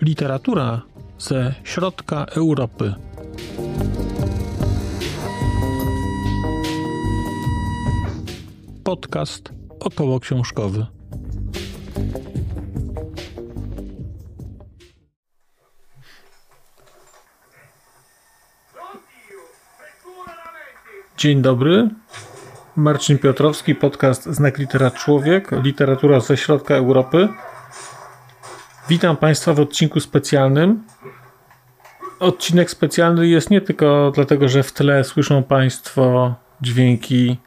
Literatura ze środka Europy. Podcast około książkowy. Dzień dobry. Marcin Piotrowski, podcast Znak Litera Człowiek, literatura ze środka Europy. Witam Państwa w odcinku specjalnym. Odcinek specjalny jest nie tylko dlatego, że w tle słyszą Państwo dźwięki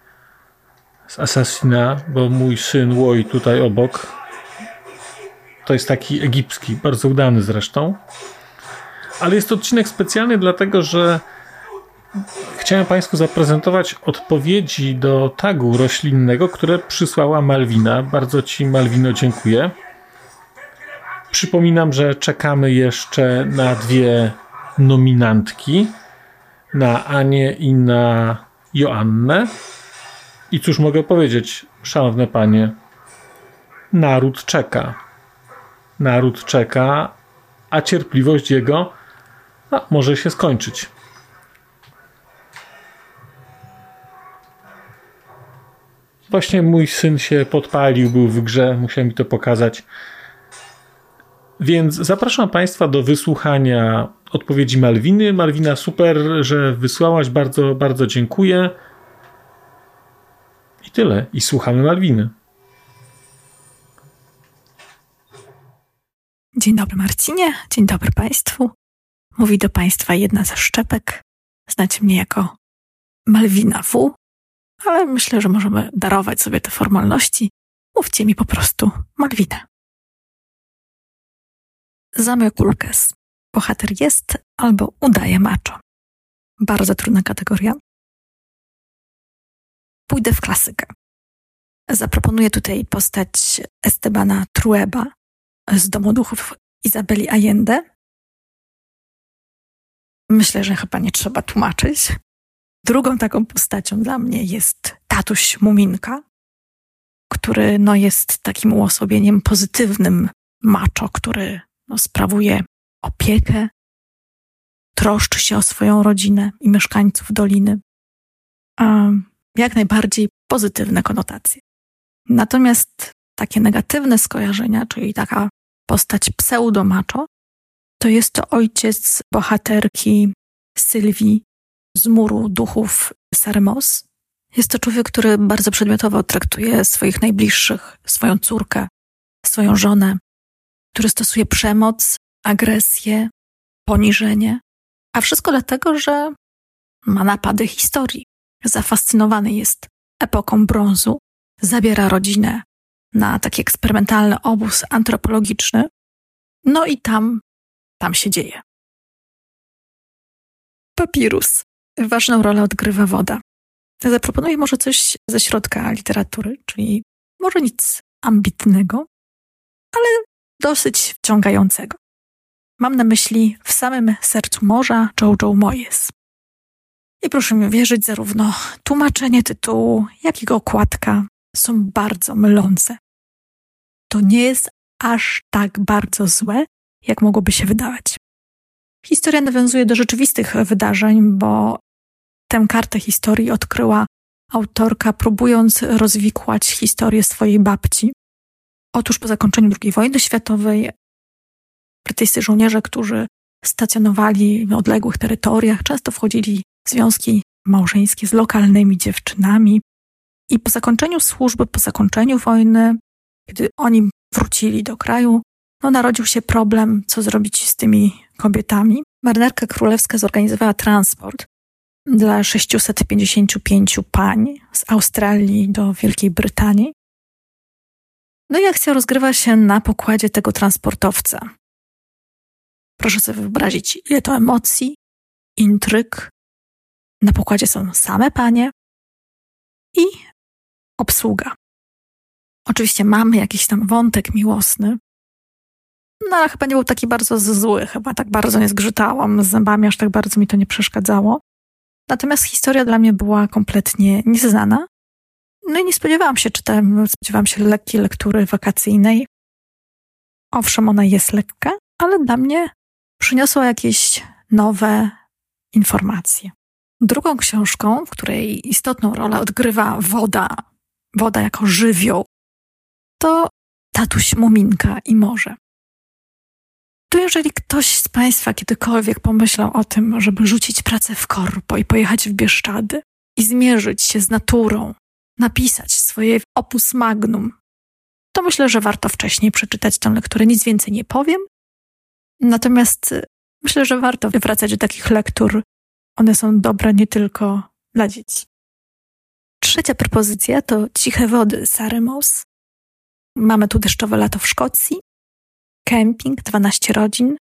z Assassina, bo mój syn Łoj tutaj obok to jest taki egipski, bardzo udany zresztą. Ale jest to odcinek specjalny dlatego, że chciałem Państwu zaprezentować odpowiedzi do tagu roślinnego, które przysłała Malwina. Bardzo Ci, Malwino, dziękuję. Przypominam, że czekamy jeszcze na dwie nominantki, na Anię i na Joannę. I cóż mogę powiedzieć, szanowne panie? Naród czeka. Naród czeka, a cierpliwość jego może się skończyć. Właśnie mój syn się podpalił, był w grze, musiał mi to pokazać. Więc zapraszam Państwa do wysłuchania odpowiedzi Malwiny. Malwina, super, że wysłałaś. Bardzo, bardzo dziękuję. I tyle. I słuchamy Malwiny. Dzień dobry Marcinie, dzień dobry Państwu. Mówi do Państwa jedna ze szczepek. Znacie mnie jako Malwina W, ale myślę, że możemy darować sobie te formalności. Mówcie mi po prostu Malwinę. Zamek Ulkes. Bohater jest albo udaje macho. Bardzo trudna kategoria. Pójdę w klasykę. Zaproponuję tutaj postać Estebana Trueba z Domu Duchów Izabeli Allende. Myślę, że chyba nie trzeba tłumaczyć. Drugą taką postacią dla mnie jest tatuś Muminka, który no, jest takim uosobieniem pozytywnym macho, który no, sprawuje opiekę, troszczy się o swoją rodzinę i mieszkańców doliny. jak najbardziej pozytywne konotacje. Natomiast takie negatywne skojarzenia, czyli taka postać pseudo-macho, to jest to ojciec bohaterki Sylwii z muru duchów Sarmos. Jest to człowiek, który bardzo przedmiotowo traktuje swoich najbliższych, swoją córkę, swoją żonę, który stosuje przemoc, agresję, poniżenie, a wszystko dlatego, że ma napady historii. Zafascynowany jest epoką brązu, zabiera rodzinę na taki eksperymentalny obóz antropologiczny, no i tam, tam się dzieje. Papirus. Ważną rolę odgrywa woda. Zaproponuję może coś ze środka literatury, czyli może nic ambitnego, ale dosyć wciągającego. Mam na myśli w samym sercu morza Jojo Moyes. I proszę mi wierzyć, zarówno tłumaczenie tytułu, jak i okładka są bardzo mylące. To nie jest aż tak bardzo złe, jak mogłoby się wydawać. Historia nawiązuje do rzeczywistych wydarzeń, bo tę kartę historii odkryła autorka, próbując rozwikłać historię swojej babci. Otóż po zakończeniu II wojny światowej brytyjscy żołnierze, którzy stacjonowali w odległych terytoriach, często wchodzili w związki małżeńskie z lokalnymi dziewczynami. I po zakończeniu służby, po zakończeniu wojny, kiedy oni wrócili do kraju, no narodził się problem, co zrobić z tymi kobietami. Marynarka Królewska zorganizowała transport dla 655 pań z Australii do Wielkiej Brytanii. No i akcja rozgrywa się na pokładzie tego transportowca. Proszę sobie wyobrazić, ile to emocji, intryg. Na pokładzie są same panie i obsługa. Oczywiście mamy jakiś tam wątek miłosny, no ale chyba nie był taki bardzo zły, chyba tak bardzo nie zgrzytałam z zębami, aż tak bardzo mi to nie przeszkadzało. Natomiast historia dla mnie była kompletnie nieznana. No i nie spodziewałam się, czytałem, spodziewałam się lekkiej lektury wakacyjnej. Owszem, ona jest lekka, ale dla mnie przyniosła jakieś nowe informacje. Drugą książką, w której istotną rolę odgrywa woda, woda jako żywioł, to Tatuś Muminka i Morze. To jeżeli ktoś z Państwa kiedykolwiek pomyślał o tym, żeby rzucić pracę w korpo i pojechać w Bieszczady i zmierzyć się z naturą, napisać swoje opus magnum, to myślę, że warto wcześniej przeczytać tę lekturę. Nic więcej nie powiem. Natomiast myślę, że warto wracać do takich lektur. One są dobre nie tylko dla dzieci. Trzecia propozycja to Ciche Wody Sary Moss. Mamy tu deszczowe lato w Szkocji, kemping, 12 rodzin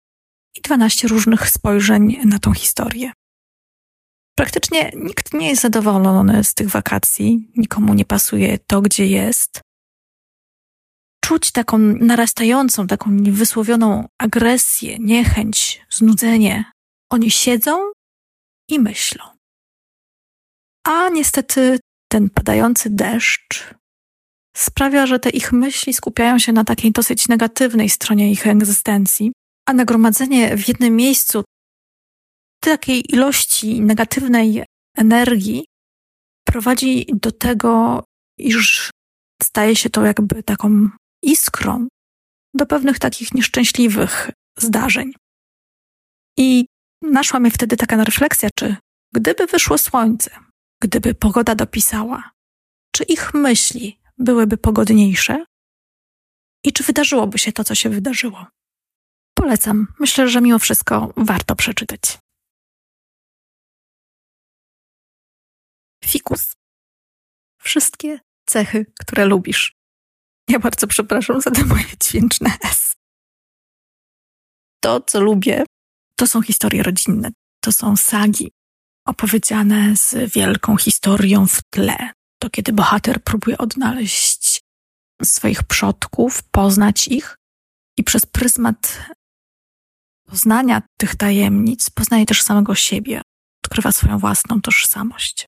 i 12 różnych spojrzeń na tą historię. Praktycznie nikt nie jest zadowolony z tych wakacji, nikomu nie pasuje to, gdzie jest. Czuć taką narastającą, taką niewysłowioną agresję, niechęć, znudzenie. Oni siedzą i myślą. A niestety ten padający deszcz sprawia, że te ich myśli skupiają się na takiej dosyć negatywnej stronie ich egzystencji, a nagromadzenie w jednym miejscu takiej ilości negatywnej energii prowadzi do tego, iż staje się to jakby taką iskrą do pewnych takich nieszczęśliwych zdarzeń. I naszła mnie wtedy taka refleksja, czy gdyby wyszło słońce, gdyby pogoda dopisała, czy ich myśli byłyby pogodniejsze i czy wydarzyłoby się to, co się wydarzyło. Polecam. Myślę, że mimo wszystko warto przeczytać. Fikus. Wszystkie cechy, które lubisz. Ja bardzo przepraszam za te moje dźwięczne S. To, co lubię, to są historie rodzinne. To są sagi opowiedziane z wielką historią w tle to kiedy bohater próbuje odnaleźć swoich przodków, poznać ich i przez pryzmat poznania tych tajemnic poznaje też samego siebie, odkrywa swoją własną tożsamość.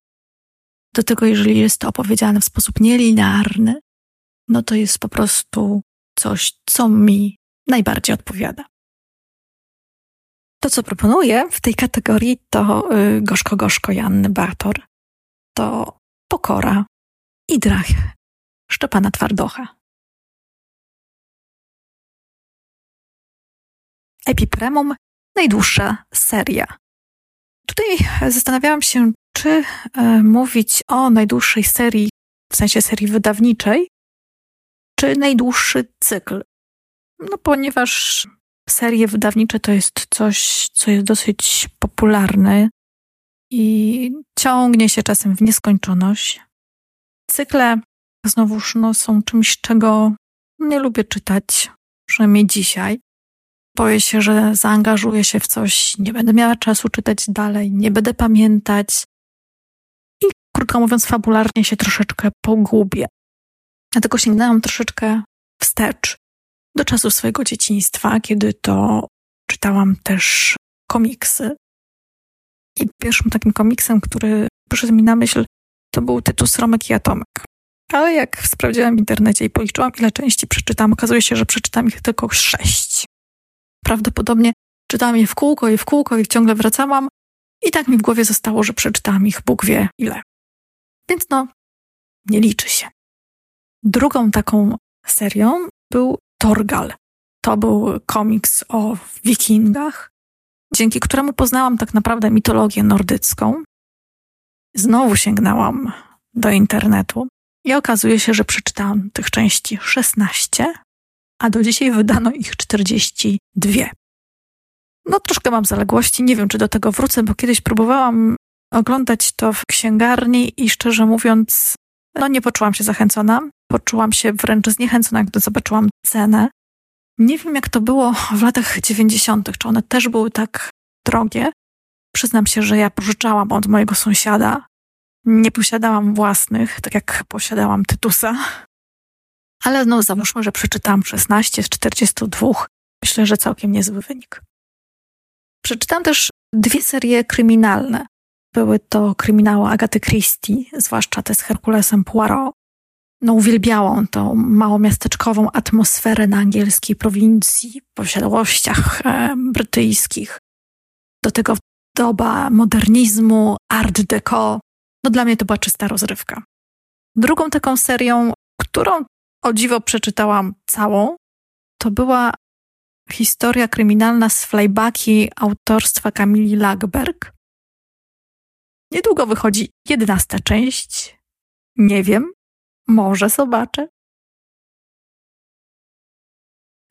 Do tego, jeżeli jest to opowiedziane w sposób nielinearny, no to jest po prostu coś, co mi najbardziej odpowiada. To, co proponuję w tej kategorii, to y, Gorzko Gorzko Janny Bartor. To Pokora i Drach Szczepana Twardocha. Epipremum najdłuższa seria. Tutaj zastanawiałam się, czy e, mówić o najdłuższej serii, w sensie serii wydawniczej, czy najdłuższy cykl. No, ponieważ serie wydawnicze to jest coś, co jest dosyć popularne i ciągnie się czasem w nieskończoność. Cykle znowuż no, są czymś, czego nie lubię czytać, przynajmniej dzisiaj. Boję się, że zaangażuję się w coś, nie będę miała czasu czytać dalej, nie będę pamiętać i krótko mówiąc, fabularnie się troszeczkę pogubię. Dlatego sięgnęłam troszeczkę wstecz do czasu swojego dzieciństwa, kiedy to czytałam też komiksy i pierwszym takim komiksem, który przyszedł mi na myśl, to był tytuł Sromek i Atomek. Ale jak sprawdziłam w internecie i policzyłam, ile części przeczytam, okazuje się, że przeczytam ich tylko sześć. Prawdopodobnie czytałam je w kółko i w kółko i ciągle wracałam i tak mi w głowie zostało, że przeczytałam ich Bóg wie ile. Więc no, nie liczy się. Drugą taką serią był Torgal. To był komiks o wikingach, dzięki któremu poznałam tak naprawdę mitologię nordycką. Znowu sięgnęłam do internetu i okazuje się, że przeczytałam tych części 16, a do dzisiaj wydano ich 42. No, troszkę mam zaległości, nie wiem, czy do tego wrócę, bo kiedyś próbowałam oglądać to w księgarni i szczerze mówiąc, no nie poczułam się zachęcona. Poczułam się wręcz zniechęcona, gdy zobaczyłam cenę. Nie wiem, jak to było w latach 90., czy one też były tak drogie. Przyznam się, że ja pożyczałam od mojego sąsiada. Nie posiadałam własnych, tak jak posiadałam Tytusa. Ale no, załóżmy, że przeczytałam 16 z 42. Myślę, że całkiem niezły wynik. Przeczytam też dwie serie kryminalne. były to kryminały Agaty Christie, zwłaszcza te z Herkulesem Poirot. No, uwielbiałam tą małomiasteczkową atmosferę na angielskiej prowincji, posiadłościach e, brytyjskich. Do tego doba modernizmu, art deco. No dla mnie to była czysta rozrywka. Drugą taką serią, którą o dziwo przeczytałam całą, to była historia kryminalna z flybacki autorstwa Kamili Lagerberg. Niedługo wychodzi jedenasta część. Nie wiem, może zobaczę.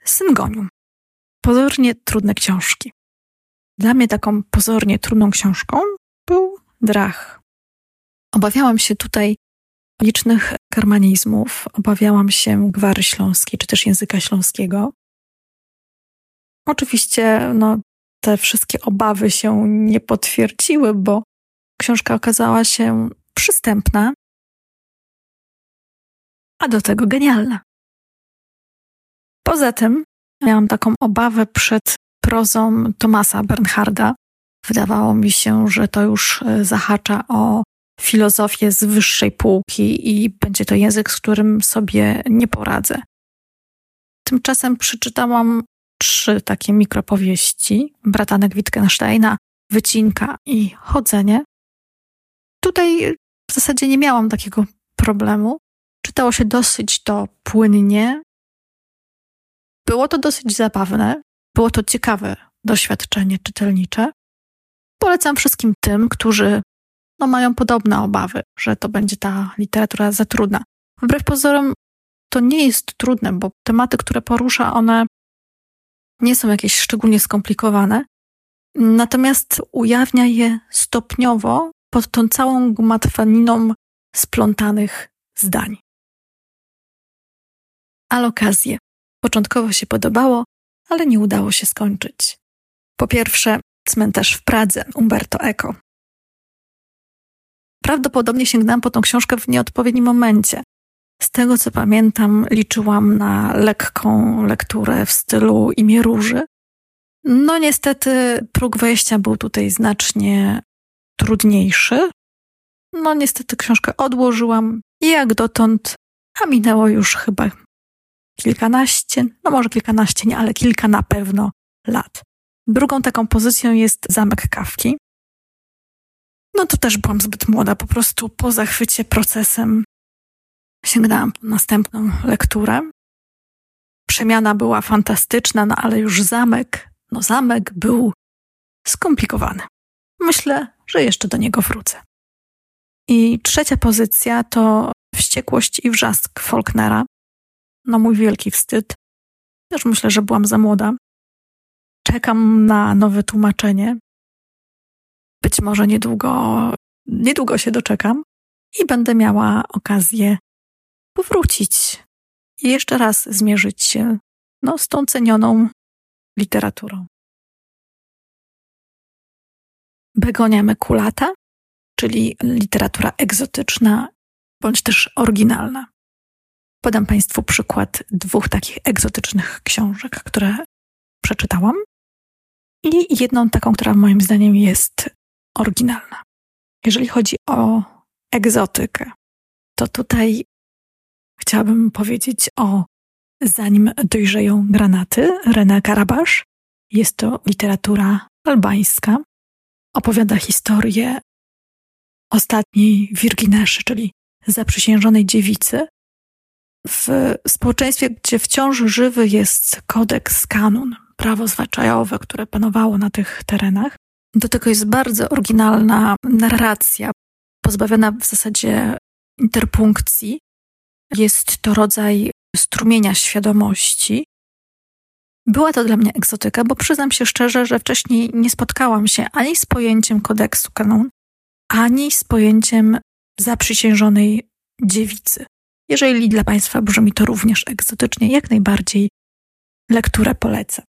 Syngonium. Pozornie trudne książki. Dla mnie taką pozornie trudną książką był Drach. Obawiałam się tutaj licznych germanizmów, obawiałam się gwary śląskiej, czy też języka śląskiego. Oczywiście no, te wszystkie obawy się nie potwierdziły, bo książka okazała się przystępna, a do tego genialna. Poza tym miałam taką obawę przed prozą Tomasa Bernharda. Wydawało mi się, że to już e, zahacza o filozofię z wyższej półki i będzie to język, z którym sobie nie poradzę. Tymczasem przeczytałam trzy takie mikropowieści bratanek Wittgensteina, Wycinka i Chodzenie. Tutaj w zasadzie nie miałam takiego problemu. Czytało się dosyć to płynnie. Było to dosyć zabawne, było to ciekawe doświadczenie czytelnicze. Polecam wszystkim tym, którzy no, mają podobne obawy, że to będzie ta literatura za trudna. Wbrew pozorom, to nie jest trudne, bo tematy, które porusza, one nie są jakieś szczególnie skomplikowane, natomiast ujawnia je stopniowo pod tą całą gmatwaniną splątanych zdań. Alokazje. Początkowo się podobało, ale nie udało się skończyć. Po pierwsze, cmentarz w Pradze Umberto Eco. Prawdopodobnie sięgnęłam po tą książkę w nieodpowiednim momencie. Z tego co pamiętam, liczyłam na lekką lekturę w stylu imię róży. No niestety próg wejścia był tutaj znacznie trudniejszy. No niestety książkę odłożyłam i jak dotąd, a minęło już chyba kilkanaście, no może kilkanaście nie, ale kilka na pewno lat. Drugą taką pozycją jest Zamek Kawki. No to też byłam zbyt młoda, po prostu po zachwycie procesem sięgnęłam po następną lekturę. Przemiana była fantastyczna, no ale już zamek, no zamek był skomplikowany. Myślę, że jeszcze do niego wrócę. I trzecia pozycja to Wściekłość i wrzask Faulknera. No mój wielki wstyd. Też myślę, że byłam za młoda. Czekam na nowe tłumaczenie. Być może niedługo, niedługo się doczekam i będę miała okazję powrócić i jeszcze raz zmierzyć się no, z tą cenioną literaturą. Begonia mekulata, czyli literatura egzotyczna bądź też oryginalna. Podam Państwu przykład dwóch takich egzotycznych książek, które przeczytałam i jedną taką, która moim zdaniem jest oryginalna. Jeżeli chodzi o egzotykę, to tutaj chciałabym powiedzieć o Zanim dojrzeją granaty Rena Karabasz. Jest to literatura albańska. Opowiada historię ostatniej Wirgineszy, czyli zaprzysiężonej dziewicy. W społeczeństwie, gdzie wciąż żywy jest kodeks kanun, prawo zwyczajowe, które panowało na tych terenach. Do tego jest bardzo oryginalna narracja, pozbawiona w zasadzie interpunkcji. Jest to rodzaj strumienia świadomości. Była to dla mnie egzotyka, bo przyznam się szczerze, że wcześniej nie spotkałam się ani z pojęciem kodeksu kanun, ani z pojęciem zaprzysiężonej dziewicy. Jeżeli dla Państwa brzmi to również egzotycznie, jak najbardziej lekturę polecę.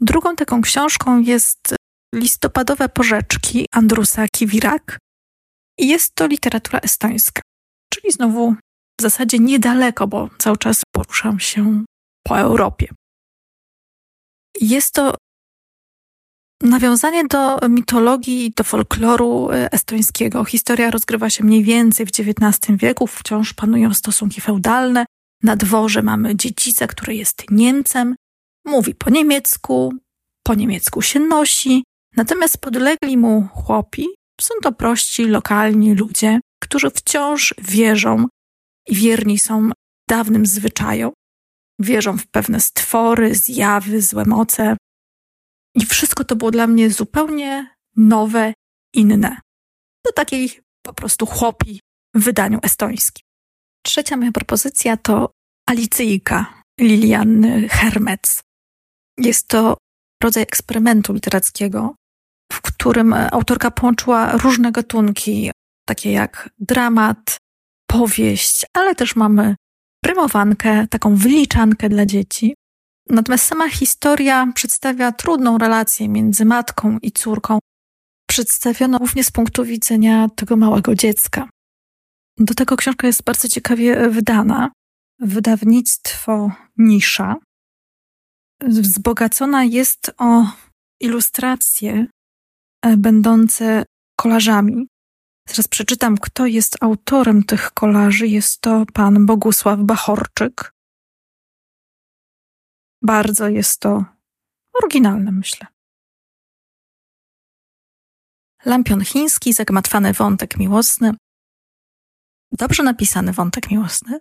Drugą taką książką jest Listopadowe porzeczki Andrusa Kiwirak i jest to literatura estońska, czyli znowu w zasadzie niedaleko, bo cały czas poruszam się po Europie. Jest to Nawiązanie do mitologii, do folkloru e, estońskiego. Historia rozgrywa się mniej więcej w XIX wieku, wciąż panują stosunki feudalne. Na dworze mamy dziedzicę, który jest Niemcem, mówi po niemiecku, po niemiecku się nosi, natomiast podlegli mu chłopi są to prości, lokalni ludzie, którzy wciąż wierzą i wierni są dawnym zwyczajom. Wierzą w pewne stwory, zjawy, złe moce. I wszystko to było dla mnie zupełnie nowe, inne. Do takiej po prostu chłopi w wydaniu estońskim. Trzecia moja propozycja to Alicyjka Liliany Hermec. Jest to rodzaj eksperymentu literackiego, w którym autorka połączyła różne gatunki, takie jak dramat, powieść, ale też mamy prymowankę, taką wyliczankę dla dzieci. Natomiast sama historia przedstawia trudną relację między matką i córką, przedstawiono głównie z punktu widzenia tego małego dziecka. Do tego książka jest bardzo ciekawie wydana. Wydawnictwo Nisza. Wzbogacona jest o ilustracje e, będące kolażami. Teraz przeczytam, kto jest autorem tych kolaży. Jest to pan Bogusław Bachorczyk. Bardzo jest to oryginalne, myślę. Lampion chiński, zagmatwany wątek miłosny. Dobrze napisany wątek miłosny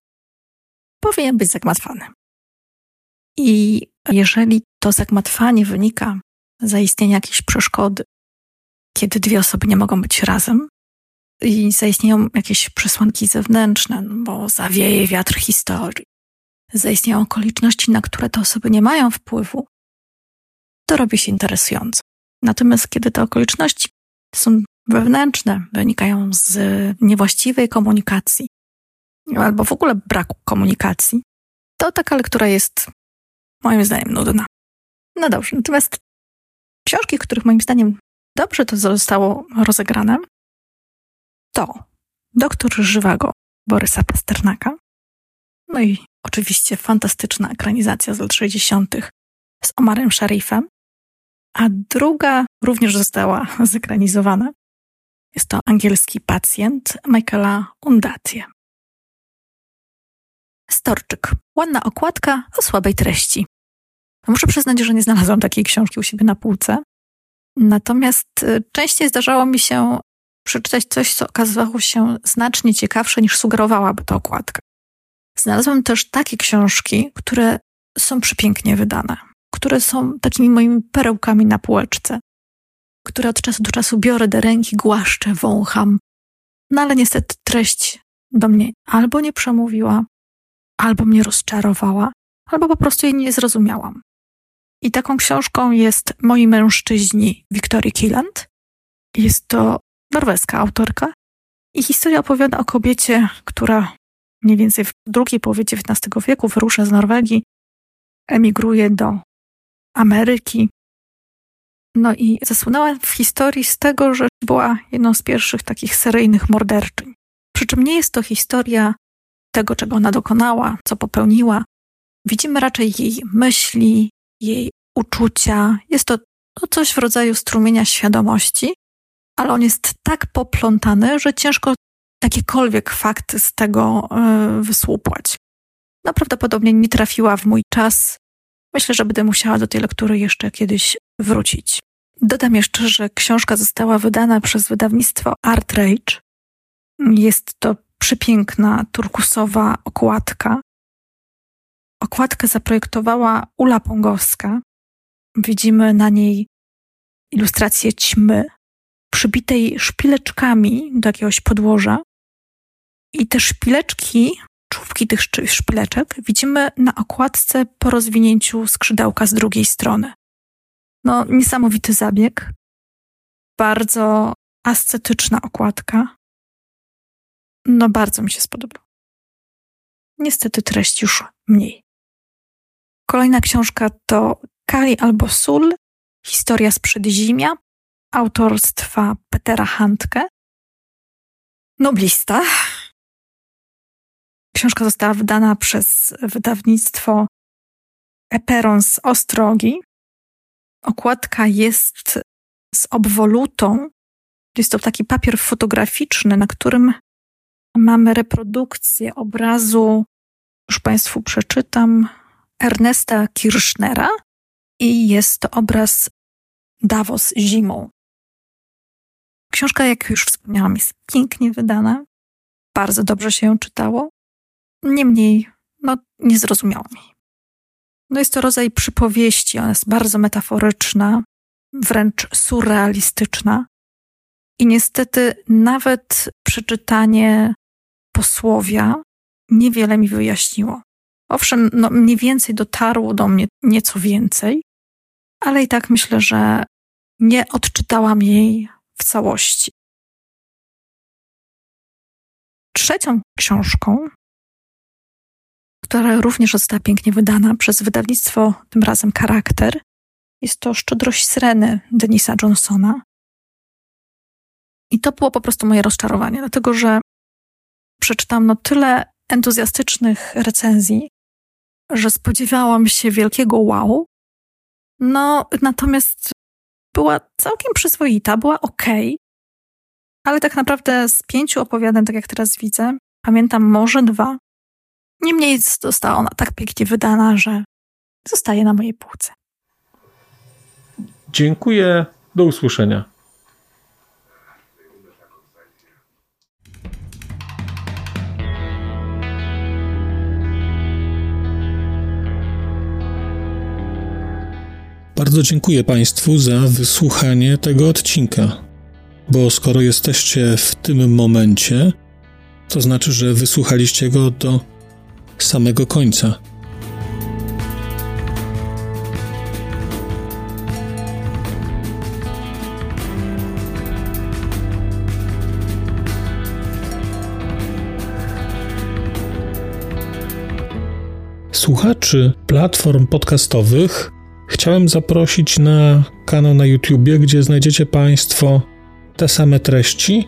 powinien być zagmatwany. I jeżeli to zagmatwanie wynika z zaistnienia jakiejś przeszkody, kiedy dwie osoby nie mogą być razem i zaistnieją jakieś przesłanki zewnętrzne, bo zawieje wiatr historii, zaistnieją okoliczności, na które te osoby nie mają wpływu, to robi się interesująco. Natomiast kiedy te okoliczności są wewnętrzne, wynikają z niewłaściwej komunikacji albo w ogóle braku komunikacji, to taka lektura jest moim zdaniem nudna. No dobrze, natomiast książki, których moim zdaniem dobrze to zostało rozegrane, to Doktor Żywego Borysa Pasternaka, no i oczywiście fantastyczna ekranizacja z lat 60. z Omarem Sharifem, a druga również została zekranizowana. Jest to angielski pacjent Michaela Undatie. Storczyk. Ładna okładka o słabej treści. Muszę przyznać, że nie znalazłam takiej książki u siebie na półce. Natomiast y, częściej zdarzało mi się przeczytać coś, co okazywało się znacznie ciekawsze niż sugerowałaby to okładka. Znalazłam też takie książki, które są przepięknie wydane, które są takimi moimi perełkami na półeczce, które od czasu do czasu biorę do ręki, głaszczę, wącham. No ale niestety treść do mnie albo nie przemówiła, albo mnie rozczarowała, albo po prostu jej nie zrozumiałam. I taką książką jest Moi mężczyźni Wiktorii Killand. Jest to norweska autorka i historia opowiada o kobiecie, która mniej więcej w drugiej połowie XIX wieku wyrusza z Norwegii, emigruje do Ameryki. No i zasłynęła w historii z tego, że była jedną z pierwszych takich seryjnych morderczyń. Przy czym nie jest to historia tego, czego ona dokonała, co popełniła. Widzimy raczej jej myśli, jej uczucia. Jest to coś w rodzaju strumienia świadomości, ale on jest tak poplątany, że ciężko jakiekolwiek fakty z tego e, wysłupłać. No prawdopodobnie nie trafiła w mój czas. Myślę, że będę musiała do tej lektury jeszcze kiedyś wrócić. Dodam jeszcze, że książka została wydana przez wydawnictwo Art Rage. Jest to przepiękna turkusowa okładka. Okładkę zaprojektowała Ula Pongowska. Widzimy na niej ilustrację ćmy, przybitej szpileczkami do jakiegoś podłoża. I te szpileczki, czubki tych szpileczek widzimy na okładce po rozwinięciu skrzydełka z drugiej strony. No, niesamowity zabieg. Bardzo ascetyczna okładka. No, bardzo mi się spodobał. Niestety treść już mniej. Kolejna książka to Kali albo Sól, historia z przedzimia, autorstwa Petera Handke. Noblista. Książka została wydana przez wydawnictwo Eperon z Ostrogi. okładka jest z obwolutą. Jest to taki papier fotograficzny, na którym mamy reprodukcję obrazu, już Państwu przeczytam, Ernesta Kirchnera i jest to obraz Davos zimą. Książka, jak już wspomniałam, jest pięknie wydana. Bardzo dobrze się ją czytało. Niemniej, no, nie zrozumiałam jej. No jest to rodzaj przypowieści, ona jest bardzo metaforyczna, wręcz surrealistyczna. I niestety nawet przeczytanie posłowia niewiele mi wyjaśniło. Owszem, no mniej więcej dotarło do mnie nieco więcej, ale i tak myślę, że nie odczytałam jej w całości. Trzecią książką, która również została pięknie wydana przez wydawnictwo, tym razem Charakter, jest to Szczodrość Syreny Denisa Johnsona. I to było po prostu moje rozczarowanie, dlatego że przeczytałam no tyle entuzjastycznych recenzji, że spodziewałam się wielkiego wow. No, natomiast była całkiem przyzwoita, była ok, ale tak naprawdę z pięciu opowiadań, tak jak teraz widzę, pamiętam może dwa. Niemniej została ona tak pięknie wydana, że zostaje na mojej półce. Dziękuję. Do usłyszenia. Bardzo dziękuję Państwu za wysłuchanie tego odcinka, bo skoro jesteście w tym momencie, to znaczy, że wysłuchaliście go do samego końca. Słuchaczy platform podcastowych chciałem zaprosić na kanał na YouTubie, gdzie znajdziecie Państwo te same treści,